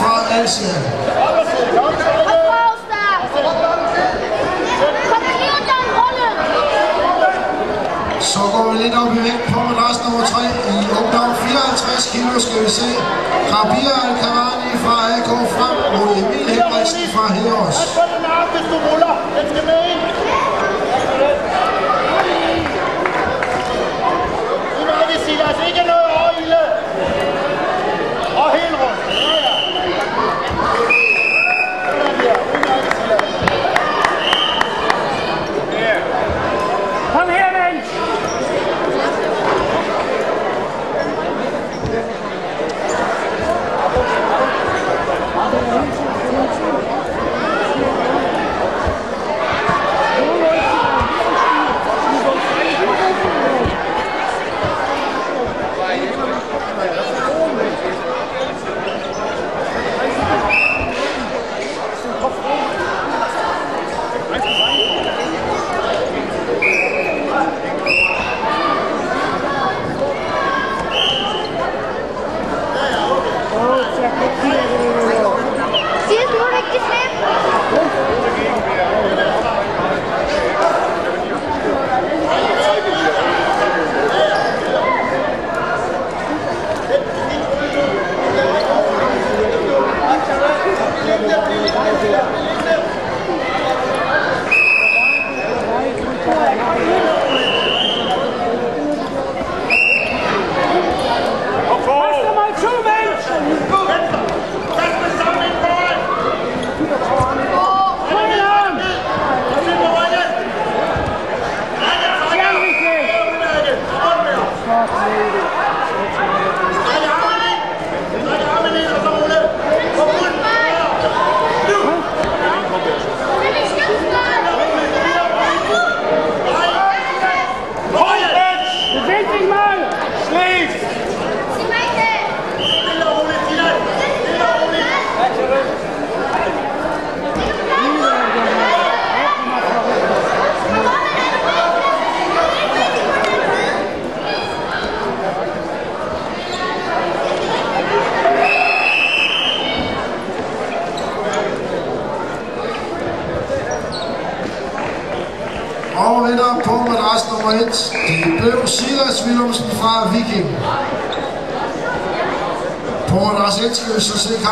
Fredericia. Og Bragstad. Kom fra der. Så går vi lidt op i vægt på madras nummer 3 i ungdom 54 kilo, skal vi se. Rabia Al-Karani fra AK frem mod Emil Henriksen fra Heros. Og vinder på madras nummer 1, det blev Silas Willumsen fra Viking. På madras 1 skal vi så se kampen.